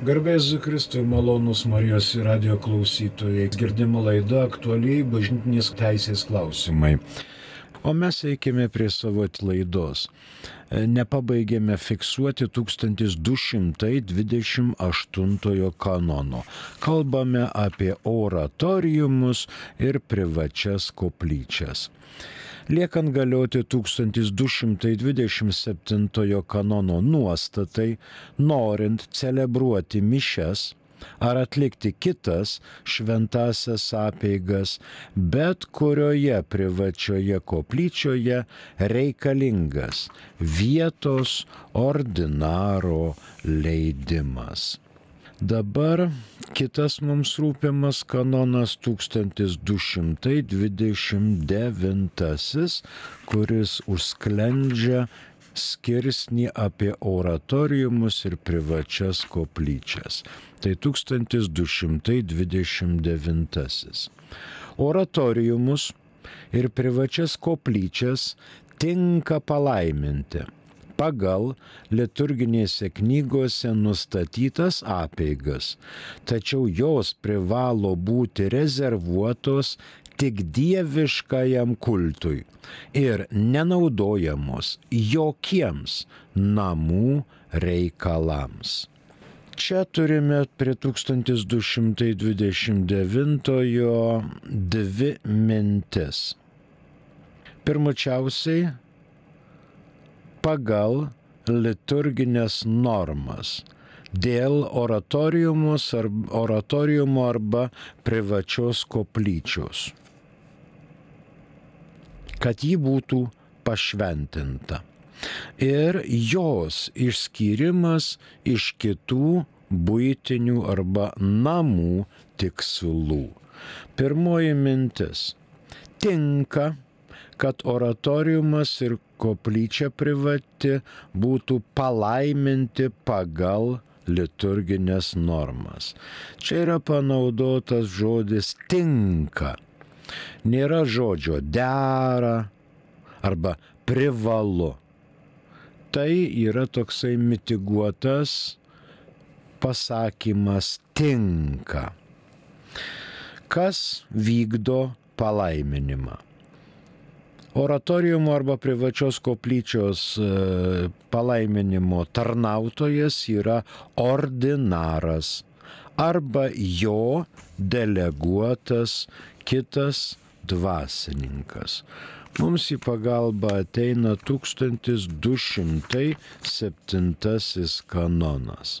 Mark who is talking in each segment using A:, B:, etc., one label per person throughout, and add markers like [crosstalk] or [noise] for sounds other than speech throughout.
A: Garbės Kristui malonus Marijos radio klausytojai. Girdima laida aktualiai bažnytinės teisės klausimai. O mes eikime prie savo laidos. Nepabaigėme fiksuoti 1228 kanono. Kalbame apie oratoriumus ir privačias koplyčias liekant galioti 1227 kanono nuostatai, norint celebruoti mišes ar atlikti kitas šventasias apeigas, bet kurioje privačioje koplyčioje reikalingas vietos ordinaro leidimas. Dabar kitas mums rūpimas kanonas 1229, kuris užsklendžia skirsnį apie oratoriumus ir privačias koplyčias. Tai 1229. Oratoriumus ir privačias koplyčias tinka palaiminti pagal liturginėse knygose nustatytas apeigas, tačiau jos privalo būti rezervuotos tik dieviškajam kultui ir nenaudojamos jokiems namų reikalams. Čia turime prie 1229 dvi mintis. Pirmučiausiai pagal liturginės normas dėl oratoriumo arba privačios koplyčios, kad ji būtų pašventinta. Ir jos išskyrimas iš kitų būtinių arba namų tikslų. Pirmoji mintis. Tinka kad oratoriumas ir koplyčia privati būtų palaiminti pagal liturginės normas. Čia yra panaudotas žodis tinka. Nėra žodžio dera arba privalu. Tai yra toksai mitiguotas pasakymas tinka. Kas vykdo palaiminimą? Oratoriumo arba privačios koplyčios e, palaiminimo tarnautojas yra ordinaras arba jo deleguotas kitas dvasininkas. Mums į pagalbą ateina 1207 kanonas.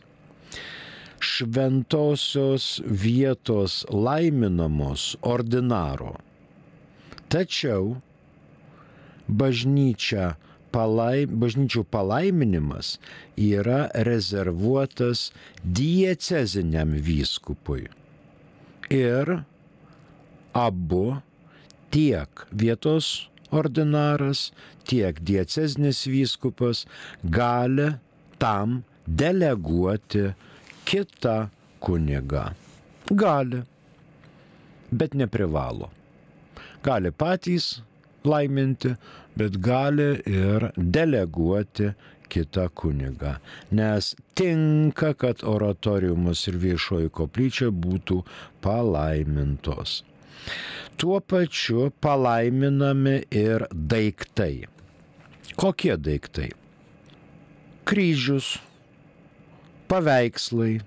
A: Šventosios vietos laiminamos ordinaro. Tačiau bažnyčia, palai, bažnyčių palaiminimas yra rezervuotas dieceziniam vyskupui. Ir abu tiek vietos ordinaras, tiek diecezinis vyskupas gali tam deleguoti kitą kunigą. Gali, bet neprivalo. Gali patys laiminti, bet gali ir deleguoti kitą kunigą. Nes tinka, kad oratoriumus ir viešoji koplyčia būtų palaimintos. Tuo pačiu palaiminami ir daiktai. Kokie daiktai? Kryžius, paveikslai,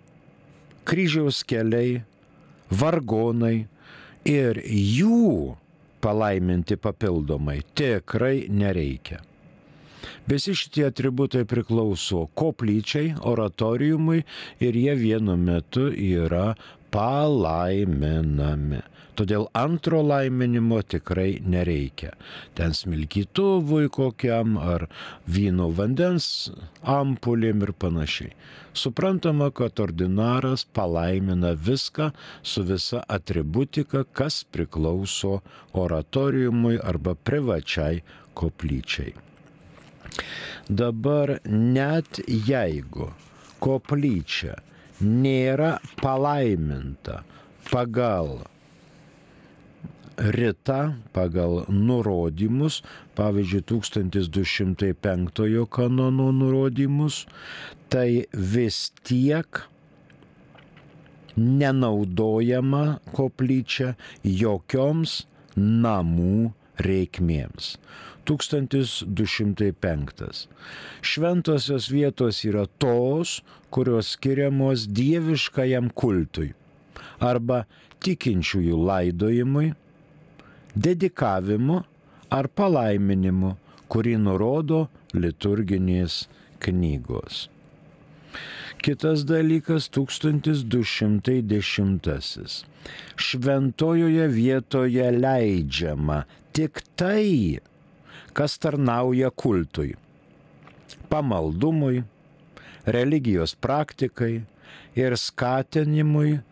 A: kryžiaus keliai, vargonai ir jų palaiminti papildomai. Tikrai nereikia. Visi šitie atributai priklauso koplyčiai, oratoriumui ir jie vienu metu yra palaiminami. Todėl antro laiminimo tikrai nereikia. Ten smilkytuvui kokiam ar vyno vandens ampulėm ir panašiai. Suprantama, kad ordinaras palaimina viską su visa atributika, kas priklauso oratoriumui arba privačiai koplyčiai. Dabar net jeigu koplyčia nėra palaiminta pagal rita, pagal nurodymus, pavyzdžiui, 1205 kanono nurodymus, tai vis tiek nenaudojama koplyčia jokioms namų reikmėms. 1205. Šventosios vietos yra tos, kurios skiriamos dieviškajam kultui arba tikinčiųjų laidojimui, dedikavimu ar palaiminimu, kurį nurodo liturginės knygos. Kitas dalykas 1210. Šventojoje vietoje leidžiama tik tai, kas tarnauja kultui, pamaldumui, religijos praktikai ir skatinimui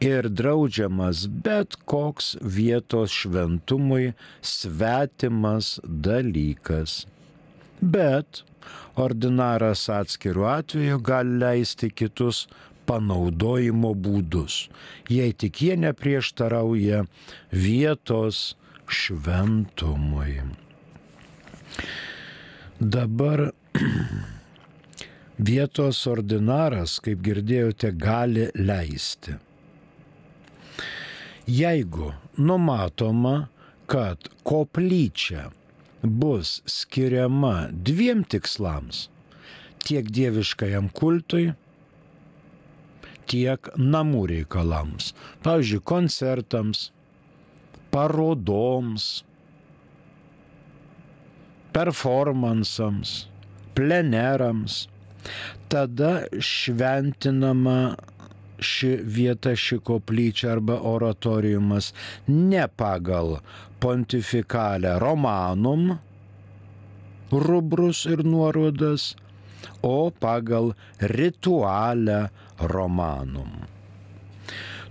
A: ir draudžiamas bet koks vietos šventumui svetimas dalykas. Bet ordinaras atskirų atveju gali leisti kitus panaudojimo būdus, jei tik jie neprieštarauja vietos šventumui. Dabar [clears throat] vietos ordinaras, kaip girdėjote, gali leisti. Jeigu numatoma, kad koplyčia bus skiriama dviem tikslams - tiek dieviškajam kultui, tiek namų reikalams. Pavyzdžiui, koncertams, parodoms, performansams, plenerams. Tada šventinama ši vieta, ši koplyčia arba oratoriumas ne pagal pontifikalę romanum rubrus ir nuorodas, o pagal ritualę romanum.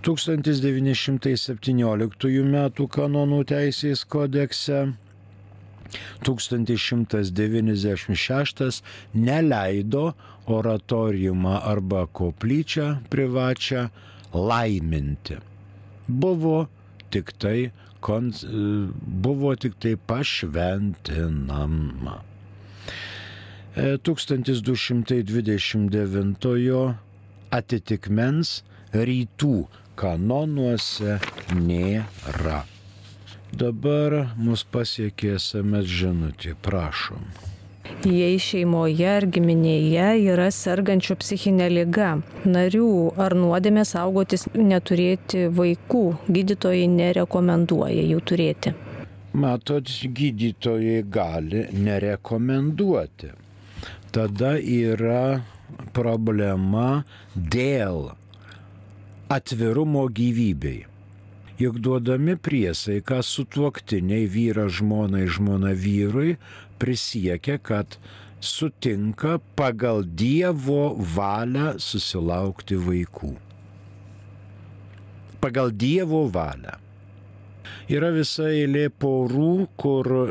A: 1917 m. kanonų teisės kodekse 1196 neleido oratoriumą arba koplyčią privačią laiminti. Buvo tik tai, buvo tik tai pašventinama. 1229 atitikmens rytų kanonuose nėra. Dabar mus pasiekė SMS žinutė, prašom.
B: Jei šeimoje ar giminėje yra sergančių psichinė lyga, narių ar nuodėmė saugotis neturėti vaikų, gydytojai nerekomenduoja jų turėti.
A: Matot, gydytojai gali nerekomenduoti. Tada yra problema dėl atvirumo gyvybei. Juk duodami priesaiką su tuoktiniai vyra žmonai, žmona vyrui, prisiekia, kad sutinka pagal Dievo valią susilaukti vaikų. Pagal Dievo valią. Yra visa eilė porų, kur e,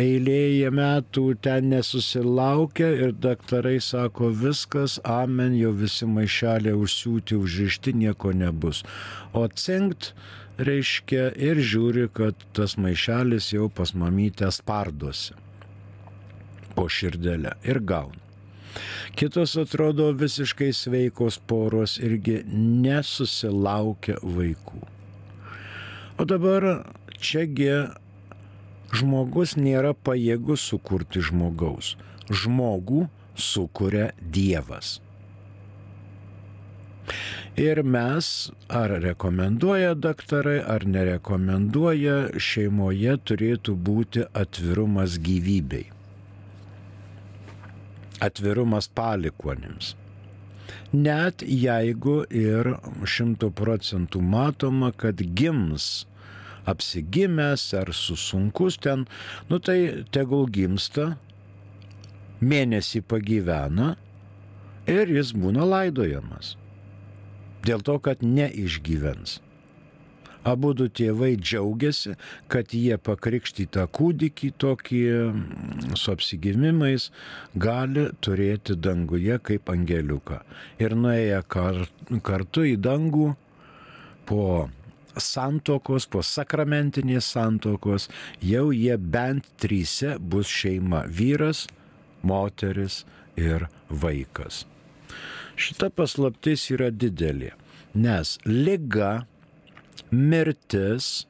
A: eilėje metų ten nesusilaukia ir daktarai sako viskas, amen, jau visi maišelė užsiūti, užrišti, nieko nebus. O cinkt reiškia ir žiūri, kad tas maišelis jau pas mamytę spardosi po širdelę ir gauna. Kitos atrodo visiškai sveikos poros irgi nesusilaukia vaikų. O dabar čiagi žmogus nėra pajėgus sukurti žmogaus. Žmogų sukuria Dievas. Ir mes, ar rekomenduoja daktarai, ar nerekomenduoja, šeimoje turėtų būti atvirumas gyvybei. Atvirumas palikonims net jeigu ir šimtų procentų matoma, kad gims apsigimęs ar susunkus ten, nu tai tegul gimsta, mėnesį pagyvena ir jis būna laidojamas. Dėl to, kad neišgyvens. Abu du tėvai džiaugiasi, kad jie pakrikštytą kūdikį tokį mm, su apsigimimais gali turėti danguje kaip angeliuką. Ir nuėję kar, kartu į dangų po santokos, po sakramentinės santokos, jau jie bent tryse bus šeima - vyras, moteris ir vaikas. Šita paslaptis yra didelė. Nes lyga, mirtis,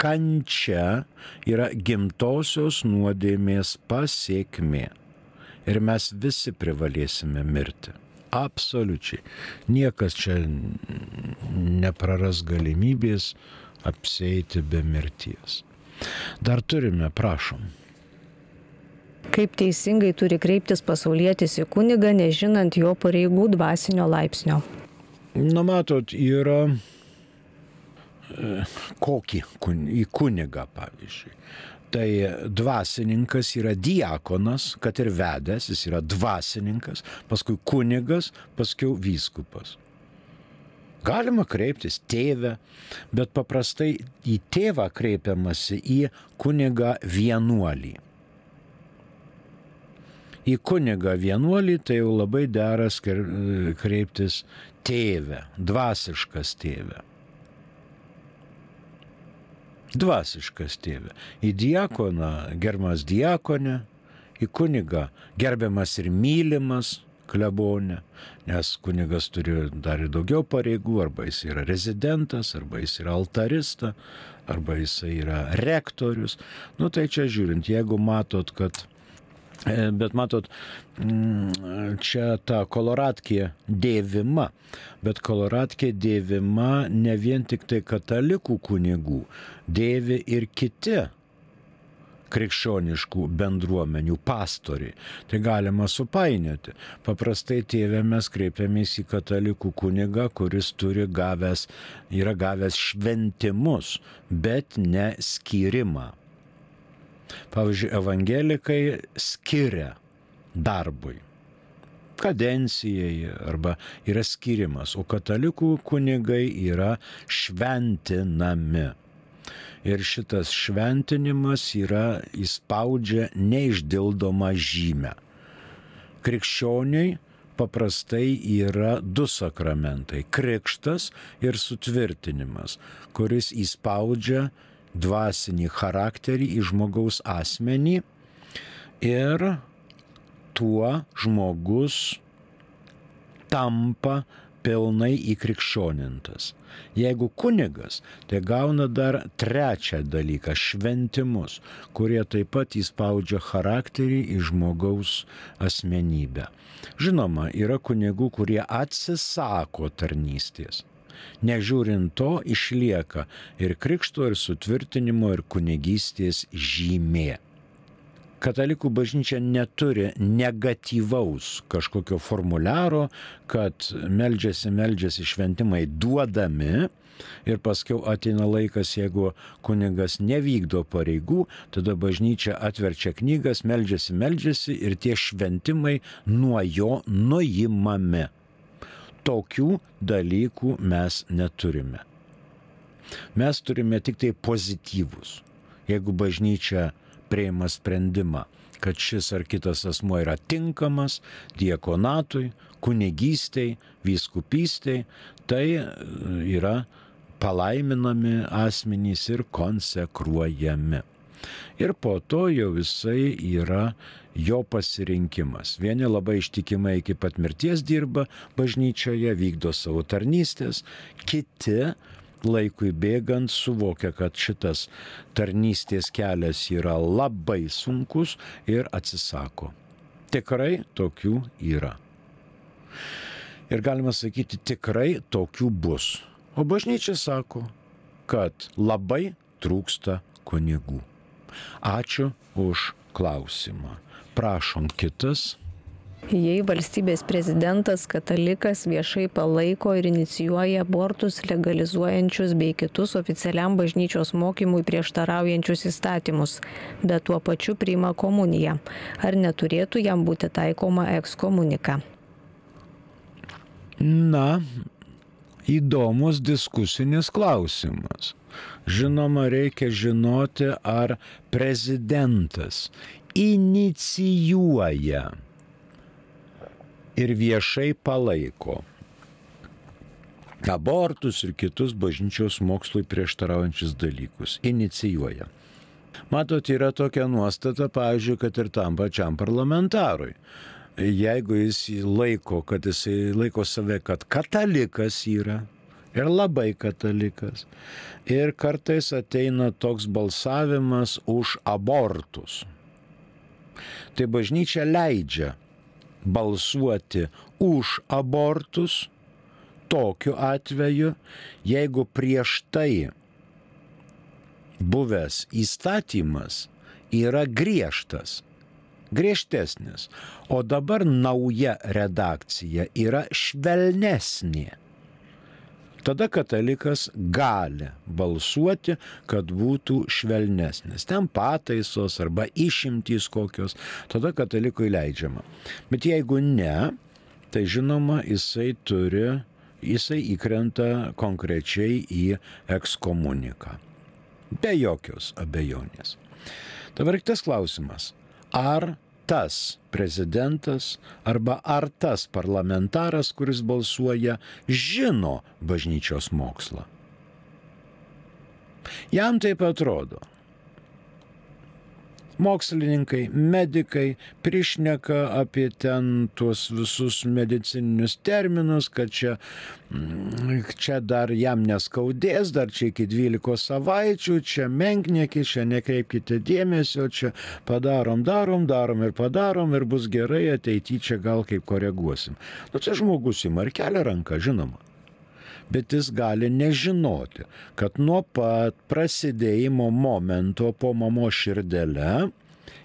A: kančia yra gimtosios nuodėmės pasiekmė. Ir mes visi privalėsime mirti. Absoliučiai. Niekas čia nepraras galimybės apseiti be mirties. Dar turime, prašom.
B: Kaip teisingai turi kreiptis pasaulietis į kunigą, nežinant jo pareigų dvasinio laipsnio?
A: Na, matot, yra kokį į kunigą, pavyzdžiui. Tai dvasininkas yra diakonas, kad ir vedęs, jis yra dvasininkas, paskui kunigas, paskui vyskupas. Galima kreiptis tėvę, bet paprastai į tėvą kreipiamasi į kunigą vienuolį. Į kunigą vienuolį tai jau labai deras kreiptis tėvę, dvasiškas tėvę. Dvasiškas tėvė. Į diakoną gerbiamas diakonė, į kunigą gerbiamas ir mylimas klebonė, nes kunigas turi dar ir daugiau pareigų, arba jis yra rezidentas, arba jis yra altarista, arba jis yra rektorius. Nu tai čia žiūrint, jeigu matot, kad Bet matot, mm, čia ta koloratkė dėvima, bet koloratkė dėvima ne vien tik tai katalikų kunigų, dėvi ir kiti krikščioniškų bendruomenių pastoriai. Tai galima supainioti. Paprastai tėvė mes kreipiamės į katalikų kunigą, kuris turi gavęs, yra gavęs šventimus, bet ne skirimą. Pavyzdžiui, evangelikai skiria darbui kadencijai arba yra skirimas, o katalikų kunigai yra šventinami. Ir šitas šventinimas yra įspaudžia neišdildomą žymę. Krikščioniai paprastai yra du sakramentai - krikštas ir sutvirtinimas, kuris įspaudžia dvasinį charakterį į žmogaus asmenį ir tuo žmogus tampa pilnai įkrikščionintas. Jeigu kunigas, tai gauna dar trečią dalyką - šventimus, kurie taip pat įspaudžia charakterį į žmogaus asmenybę. Žinoma, yra kunigų, kurie atsisako tarnystės. Nežiūrint to, išlieka ir krikšto, ir sutvirtinimo, ir kunigystės žymė katalikų bažnyčia neturi negatyvaus kažkokio formuliaro, kad meldžiasi, meldžiasi šventimai duodami. Ir paskui ateina laikas, jeigu kunigas nevykdo pareigų, tada bažnyčia atverčia knygas, meldžiasi, meldžiasi ir tie šventimai nuo jo nuimami. Tokių dalykų mes neturime. Mes turime tik tai pozityvus. Jeigu bažnyčia prieima sprendimą, kad šis ar kitas asmo yra tinkamas diekonatui, kunigystei, vyskupystei, tai e, yra palaiminami asmenys ir konsekruojami. Ir po to jau jisai yra jo pasirinkimas. Vieni labai ištikimai iki pat mirties dirba bažnyčioje, vykdo savo tarnystės, kiti laikui bėgant suvokia, kad šitas tarnystės kelias yra labai sunkus ir atsisako. Tikrai tokių yra. Ir galima sakyti, tikrai tokių bus. O bažnyčia sako, kad labai trūksta kunigų. Ačiū už klausimą. Prašom kitas.
B: Jei valstybės prezidentas katalikas viešai palaiko ir inicijuoja abortus legalizuojančius bei kitus oficialiam bažnyčios mokymui prieštaraujančius įstatymus, bet tuo pačiu priima komuniją, ar neturėtų jam būti taikoma ekskomunika?
A: Na, įdomus diskusinis klausimas. Žinoma, reikia žinoti, ar prezidentas inicijuoja ir viešai palaiko abortus ir kitus bažnyčios mokslui prieštaraujančius dalykus. Inicijuoja. Matot, yra tokia nuostata, pavyzdžiui, kad ir tam pačiam parlamentarui. jeigu jis laiko, kad jisai laiko save, kad katalikas yra ir labai katalikas. Ir kartais ateina toks balsavimas už abortus. Tai bažnyčia leidžia balsuoti už abortus tokiu atveju, jeigu prieš tai buvęs įstatymas yra griežtas griežtesnis, o dabar nauja redakcija yra švelnesnė. Tada katalikas gali balsuoti, kad būtų švelnesnis. Ten pataisos arba išimtys kokios, tada katalikui leidžiama. Bet jeigu ne, tai žinoma, jisai turi, jisai įkrenta konkrečiai į ekskomuniką. Be jokios abejonės. Dabar kitas klausimas ar tas prezidentas arba ar tas parlamentaras, kuris balsuoja, žino bažnyčios mokslą. Jam taip atrodo mokslininkai, medikai prišneka apie ten tuos visus medicininius terminus, kad čia, mm, čia dar jam neskaudės, dar čia iki 12 savaičių, čia menknėki, čia nekreipkite dėmesio, čia padarom, darom, darom ir padarom ir bus gerai, ateityje čia gal kaip koreguosim. Nu, čia žmogus įmar kelia ranką, žinoma bet jis gali nežinoti, kad nuo pat prasidėjimo momento po mamos širdele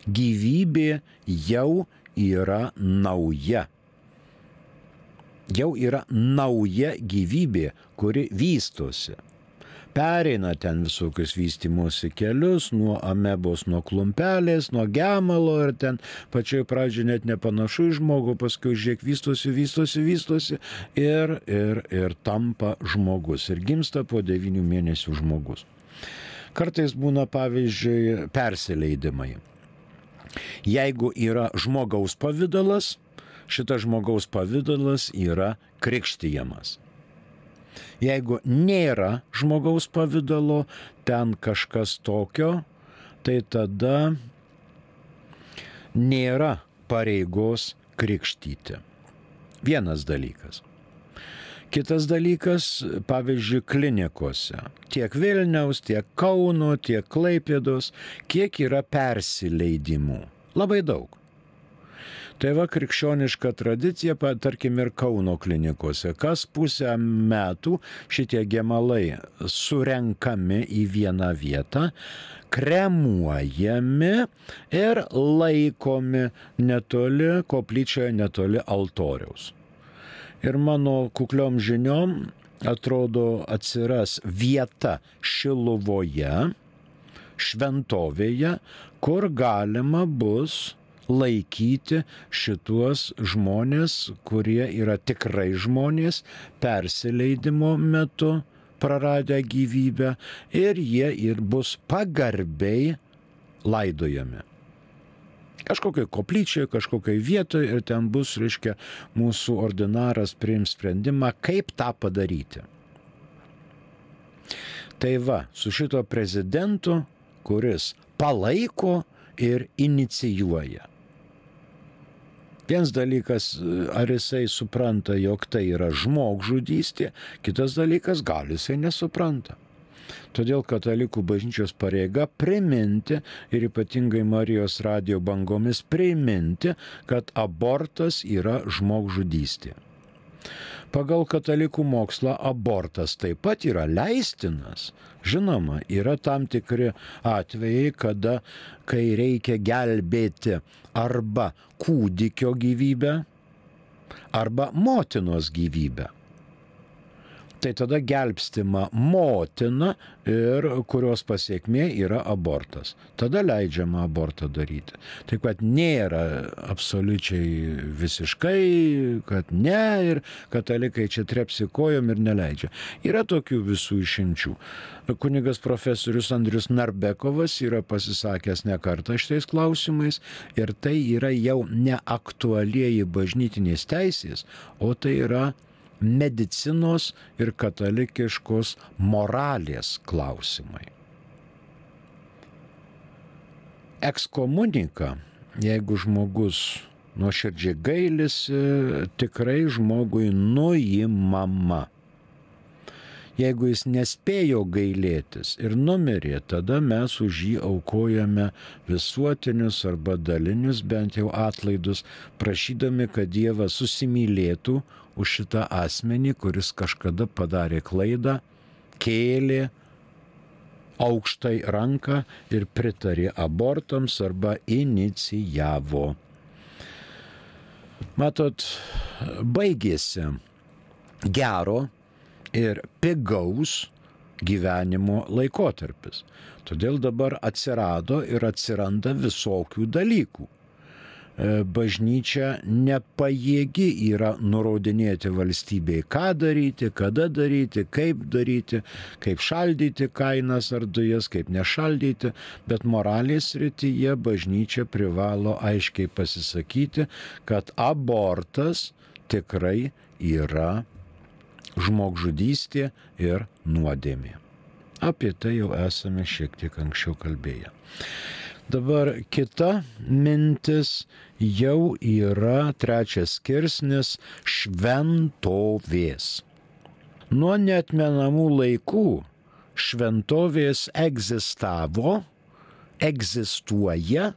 A: gyvybė jau yra nauja. Jau yra nauja gyvybė, kuri vystosi pereina ten visokius vystimosi kelius, nuo amebos, nuo klumpelės, nuo gemalo ir ten pačioj pradžioje net nepanašu į žmogų, paskui žiūrėk vystosi, vystosi, vystosi ir, ir, ir tampa žmogus ir gimsta po devynių mėnesių žmogus. Kartais būna pavyzdžiui persileidimai. Jeigu yra žmogaus pavydalas, šitas žmogaus pavydalas yra krikštyjamas. Jeigu nėra žmogaus pavydalo, ten kažkas tokio, tai tada nėra pareigos krikštyti. Vienas dalykas. Kitas dalykas, pavyzdžiui, klinikose. Tiek Vilniaus, tiek Kauno, tiek Klaipėdos, kiek yra persileidimų. Labai daug. Tai va krikščioniška tradicija, tarkim, ir Kauno klinikose, kas pusę metų šitie gemalai surenkami į vieną vietą, kremuojami ir laikomi netoli koplyčioje, netoli altoriaus. Ir mano kukliom žiniom atrodo atsiras vieta Šiluvoje, šventovėje, kur galima bus laikyti šituos žmonės, kurie yra tikrai žmonės persileidimo metu praradę gyvybę ir jie ir bus pagarbiai laidojami. Kažkokiai koplyčiai, kažkokiai vietoje ir ten bus, reiškia, mūsų ordinaras priims sprendimą, kaip tą padaryti. Tai va, su šito prezidentu, kuris palaiko ir inicijuoja. Vienas dalykas, ar jisai supranta, jog tai yra žmogžudystė, kitas dalykas, gal jisai nesupranta. Todėl katalikų bažnyčios pareiga priminti ir ypatingai Marijos radio bangomis priminti, kad abortas yra žmogžudystė. Pagal katalikų mokslą abortas taip pat yra leistinas. Žinoma, yra tam tikri atvejai, kada, kai reikia gelbėti arba kūdikio gyvybę, arba motinos gyvybę tai tada gelbstima motina ir kurios pasiekmė yra abortas. Tada leidžiama abortą daryti. Taip kad nėra absoliučiai visiškai, kad ne ir katalikai čia trepsi kojom ir neleidžia. Yra tokių visų išimčių. Kunigas profesorius Andrius Narbekovas yra pasisakęs ne kartą šitais klausimais ir tai yra jau neaktualieji bažnytinės teisės, o tai yra medicinos ir katalikiškos moralės klausimai. Ekskomunika, jeigu žmogus nuoširdžiai gailisi, tikrai žmogui nuimama. Jeigu jis nespėjo gailėtis ir numirė, tada mes už jį aukojame visuotinius arba dalinius bent jau atlaidus, prašydami, kad Dievas susimylėtų už šitą asmenį, kuris kažkada padarė klaidą, kėlė aukštai ranką ir pritarė abortams arba inicijavo. Matot, baigėsi gero ir pigaus gyvenimo laikotarpis. Todėl dabar atsirado ir atsiranda visokių dalykų. E, bažnyčia nepajėgi yra nurodinėti valstybei, ką daryti, kada daryti, kaip daryti, kaip šaldyti kainas ar dujas, kaip nešaldyti, bet moralės rytyje bažnyčia privalo aiškiai pasisakyti, kad abortas tikrai yra žmogžudystė ir nuodėmė. Apie tai jau esame šiek tiek anksčiau kalbėję. Dabar kita mintis jau yra trečias skirsnis šventovės. Nuo netmenamų laikų šventovės egzistavo, egzistuoja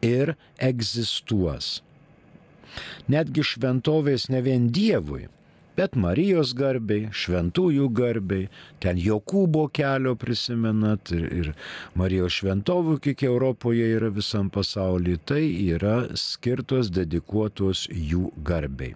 A: ir egzistuos. Netgi šventovės ne vien Dievui, bet Marijos garbiai, šventųjų garbiai, ten Jokūbo kelio prisimenat ir, ir Marijos šventovų, kiek Europoje yra visam pasaulyje, tai yra skirtos, dedikuotos jų garbiai.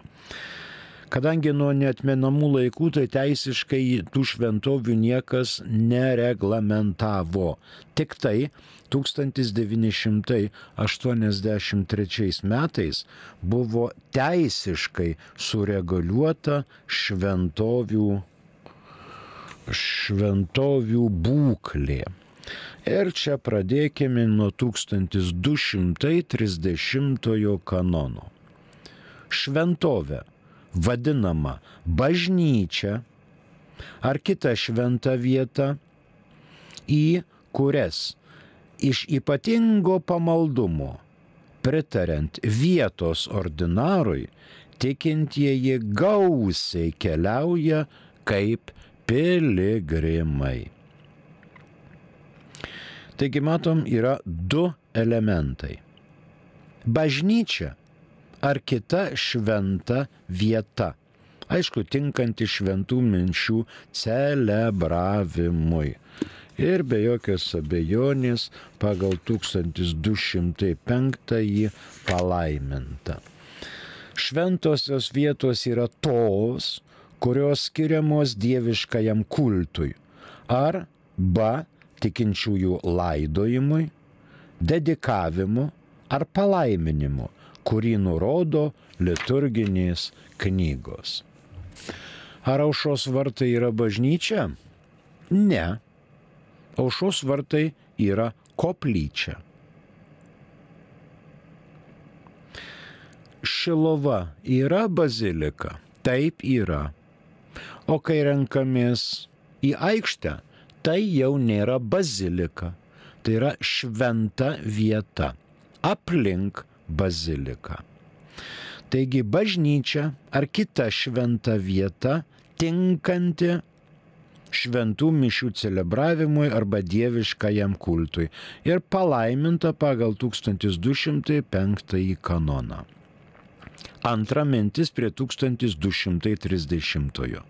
A: Kadangi nuo netmenamų laikų tai teisiškai tų šventovių niekas nereglamentavo. Tik tai 1983 metais buvo teisiškai sureguliuota šventovių, šventovių būklė. Ir čia pradėkime nuo 1230 kanono. Šventovė vadinama bažnyčia ar kita šventa vieta, į kurias iš ypatingo pamaldumo, pritarant vietos ordinarui, tikintieji gausiai keliauja kaip piligrimai. Taigi matom, yra du elementai. Bažnyčia ar kita šventa vieta. Aišku, tinkanti šventų minčių celebravimui. Ir be jokios abejonės pagal 1205 palaiminta. Šventosios vietos yra tos, kurios skiriamos dieviškajam kultui arba tikinčiųjų laidojimui, dedikavimu ar palaiminimu kurį nurodo liturginės knygos. Ar aušos vartai yra bažnyčia? Ne. Aušos vartai yra koplyčia. Šilova yra bazilika? Taip yra. O kai renkamės į aikštę, tai jau nėra bazilika, tai yra šventa vieta. Aplink bazilika. Taigi bažnyčia ar kita šventa vieta tinkanti šventų mišių celebravimui arba dieviškajam kultui ir palaiminta pagal 1205 kanoną. Antra mintis prie 1230.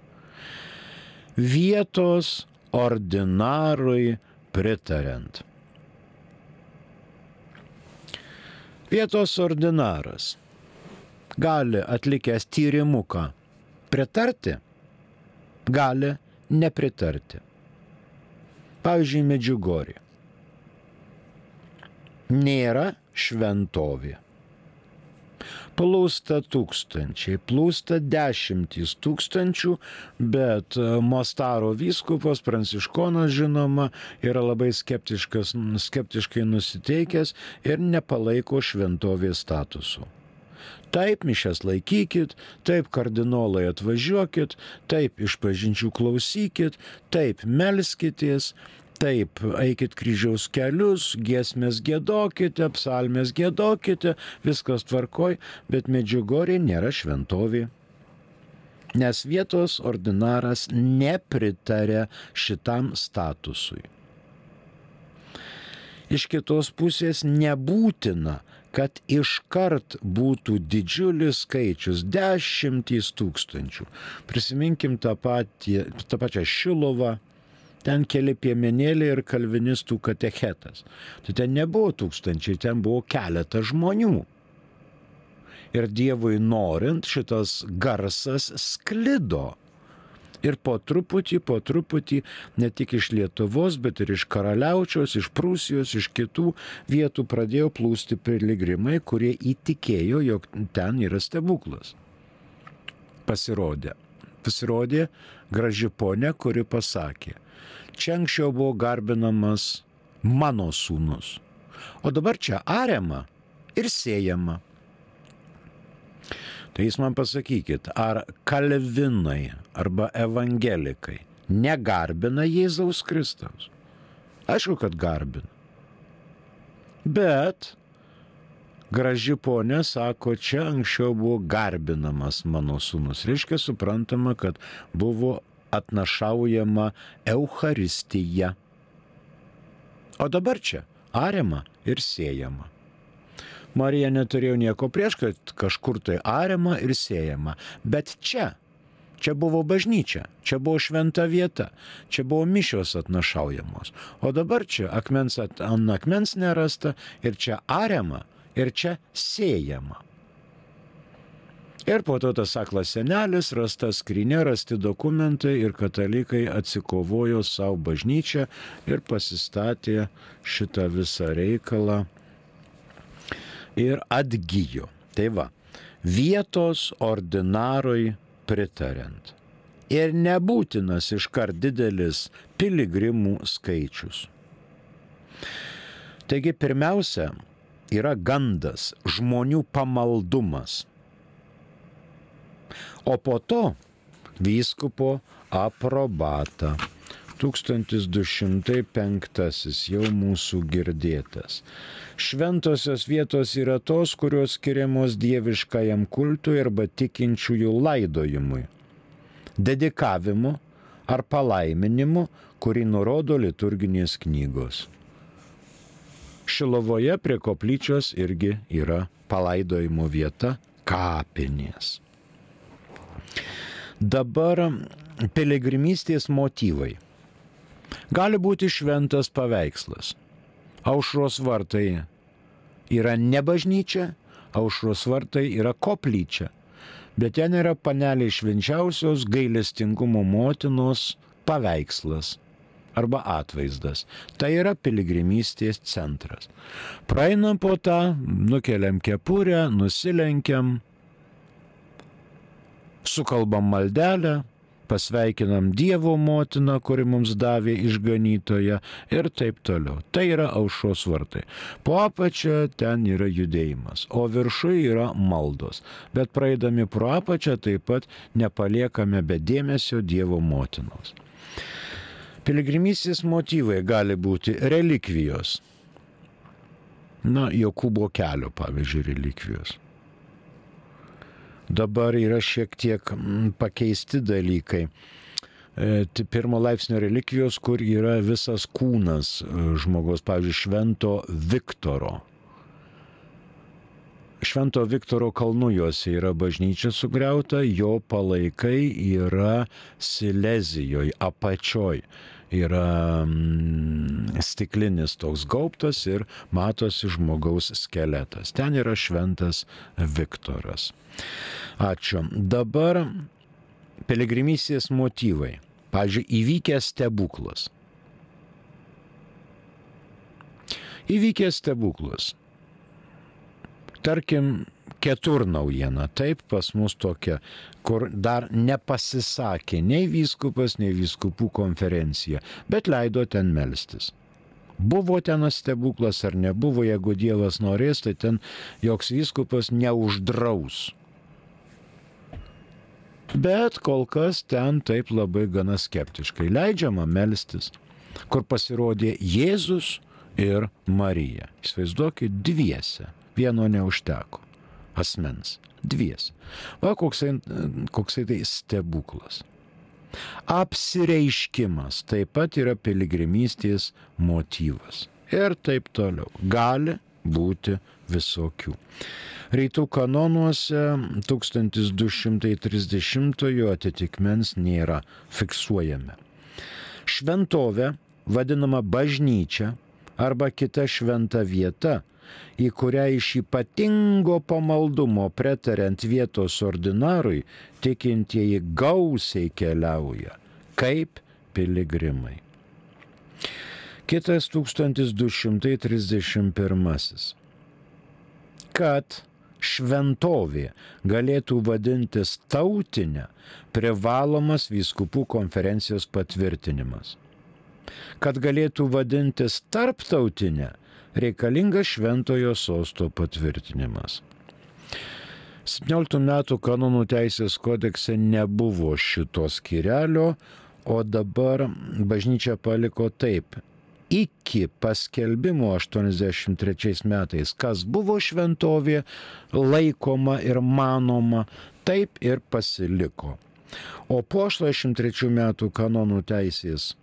A: Vietos ordinarui pritariant. Vietos ordinaras gali atlikęs tyrimuką pritarti, gali nepritarti. Pavyzdžiui, Medžiugorė. Nėra šventovė plūsta tūkstančiai, plūsta dešimtys tūkstančių, bet e, Mostaro vyskupas Pranciškonas, žinoma, yra labai skeptiškai nusiteikęs ir nepalaiko šventovės statusų. Taip mišes laikykit, taip kardinolai atvažiuokit, taip išpažinčių klausykit, taip melskitės, Taip, eikit kryžiaus kelius, giesmės gėdokite, psalmės gėdokite, viskas tvarkoj, bet Medžiugorė nėra šventovė. Nes vietos ordinaras nepritarė šitam statusui. Iš kitos pusės nebūtina, kad iškart būtų didžiulis skaičius - dešimtys tūkstančių. Prisiminkim tą, patį, tą pačią Šilovą, ten keli piemenėliai ir kalvinistų katechetas. Tai ten nebuvo tūkstančiai, ten buvo keletas žmonių. Ir Dievui norint šitas garsas sklido. Ir po truputį, po truputį, ne tik iš Lietuvos, bet ir iš Karaliaučiaus, iš Prūsijos, iš kitų vietų pradėjo plūsti piligrimai, kurie įtikėjo, jog ten yra stebuklas. Pasirodė. Pasirodė graži ponė, kuri pasakė, čia anksčiau buvo garbinamas mano sūnus, o dabar čia ariama ir siejama. Tai jūs man pasakykit, ar kalvinai arba evangelikai negarbina Jėzaus Kristaus? Aišku, kad garbina. Bet graži ponė sako, čia anksčiau buvo garbinamas mano sūnus. Reiškia, suprantama, kad buvo atnašaujama Euharistija. O dabar čia ariama ir siejama. Marija neturėjo nieko prieš, kad kažkur tai ariama ir siejama. Bet čia, čia buvo bažnyčia, čia buvo šventa vieta, čia buvo mišios atnašaujamos. O dabar čia akmens ant akmens nerasta ir čia ariama ir čia siejama. Ir po to tas aklas senelis, rasta skrinė, rasti dokumentai ir katalikai atsikovojo savo bažnyčią ir pasistatė šitą visą reikalą ir atgyjo. Tai va, vietos ordinarui pritariant. Ir nebūtinas iškart didelis piligrimų skaičius. Taigi pirmiausia yra gandas, žmonių pamaldumas o po to vyskupo aprobata. 1205 jau mūsų girdėtas. Šventosios vietos yra tos, kurios skiriamos dieviškajam kultui arba tikinčiųjų laidojimui, dedikavimu ar palaiminimu, kurį nurodo liturginės knygos. Šilovoje prie koplyčios irgi yra palaidojimo vieta kapinės. Dabar piligrimystės motyvai. Gali būti šventas paveikslas. Aušros vartai yra ne bažnyčia, aušros vartai yra koplyčia, bet ten yra paneliai švenčiausios gailestingumo motinos paveikslas arba atvaizdas. Tai yra piligrimystės centras. Praeinam po tą, nukeliam kepurę, nusilenkiam, sukalbam maldelę, pasveikinam Dievo motiną, kuri mums davė išganytoją ir taip toliau. Tai yra aušos vartai. Po apačią ten yra judėjimas, o viršui yra maldos. Bet praeidami pro apačią taip pat nepaliekame be dėmesio Dievo motinos. Piligrimystės motyvai gali būti relikvijos. Na, Jokūbo kelio, pavyzdžiui, relikvijos dabar yra šiek tiek mm, pakeisti dalykai. E, pirmo laipsnio relikvijos, kur yra visas kūnas e, žmogaus, pavyzdžiui, Švento Viktoro. Švento Viktoro kalnujuose yra bažnyčia sugriauta, jo palaikai yra Silezijoje, apačioj yra mm, stiklinis toks gaubtas ir matosi žmogaus skeletas. Ten yra šventas Viktoras. Ačiū. Dabar piligrimysės motyvai. Pavyzdžiui, įvykęs stebuklas. Įvykęs stebuklas. Tarkim, ketur naujiena, taip pas mus tokia, kur dar nepasisakė nei vyskupas, nei vyskupų konferencija, bet leido ten melstis. Buvo ten stebuklas ar nebuvo, jeigu Dievas norės, tai ten joks vyskupas neuždraus. Bet kol kas ten taip labai gana skeptiškai leidžiama melstis. kur pasirodė Jėzus ir Marija. Įsivaizduokit, dviese. Vieno neužteko. Asmens. Dviese. Va, koksai, koksai tai stebuklas. Apsireiškimas taip pat yra piligrimystės motyvas. Ir taip toliau. Gali būti visokių. Rytų kanonuose 1230 atitikmens nėra fiksuojami. Šventovė, vadinama bažnyčia arba kita šventa vieta, į kurią iš ypatingo pamaldumo pretariant vietos ordinarui tikintieji gausiai keliauja, kaip piligrimai. Kitas 1231. Kad šventovė galėtų vadintis tautinė, privalomas vyskupų konferencijos patvirtinimas. Kad galėtų vadintis tarptautinė, reikalingas šventojo sosto patvirtinimas. 17 metų kanonų teisės kodekse nebuvo šitos skirelio, o dabar bažnyčia paliko taip iki paskelbimo 83 metais, kas buvo šventovė laikoma ir manoma, taip ir pasiliko. O po 83 metų kanonų teisės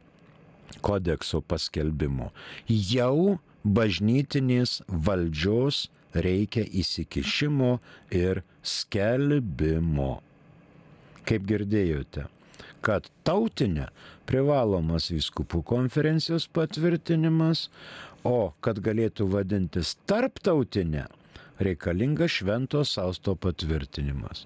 A: kodekso paskelbimo jau bažnytinės valdžios reikia įsikišimo ir skelbimo. Kaip girdėjote, kad tautinė privalomas vyskupų konferencijos patvirtinimas, o kad galėtų vadintis tarptautinė, reikalinga švento sausto patvirtinimas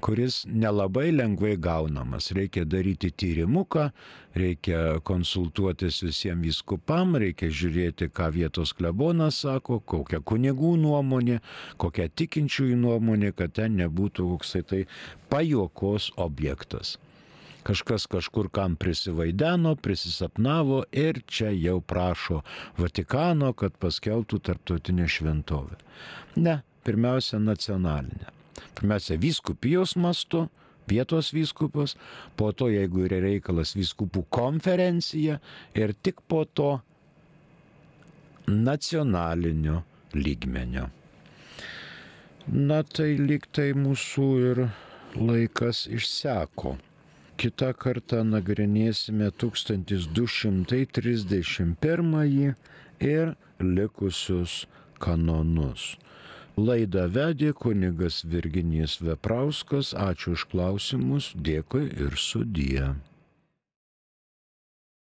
A: kuris nelabai lengvai gaunamas. Reikia daryti tyrimuką, reikia konsultuotis visiems viskupam, reikia žiūrėti, ką vietos klebonas sako, kokia kunigų nuomonė, kokia tikinčiųjų nuomonė, kad ten nebūtų koksai tai pajokos objektas kažkas kažkur kam prisivaideno, prisisapnavo ir čia jau prašo Vatikano, kad paskeltų tarptautinę šventovę. Ne, pirmiausia nacionalinę. Pirmiausia vyskupijos mastu, vietos vyskupas, po to, jeigu yra reikalas vyskupų konferencija ir tik po to nacionalinio lygmenio. Na tai lyg tai mūsų ir laikas išseko. Kita kartą nagrinėsime 1231 ir likusius kanonus. Laidą vedė kunigas Virginijas Veprauskas, ačiū už klausimus, dėkui ir sudie.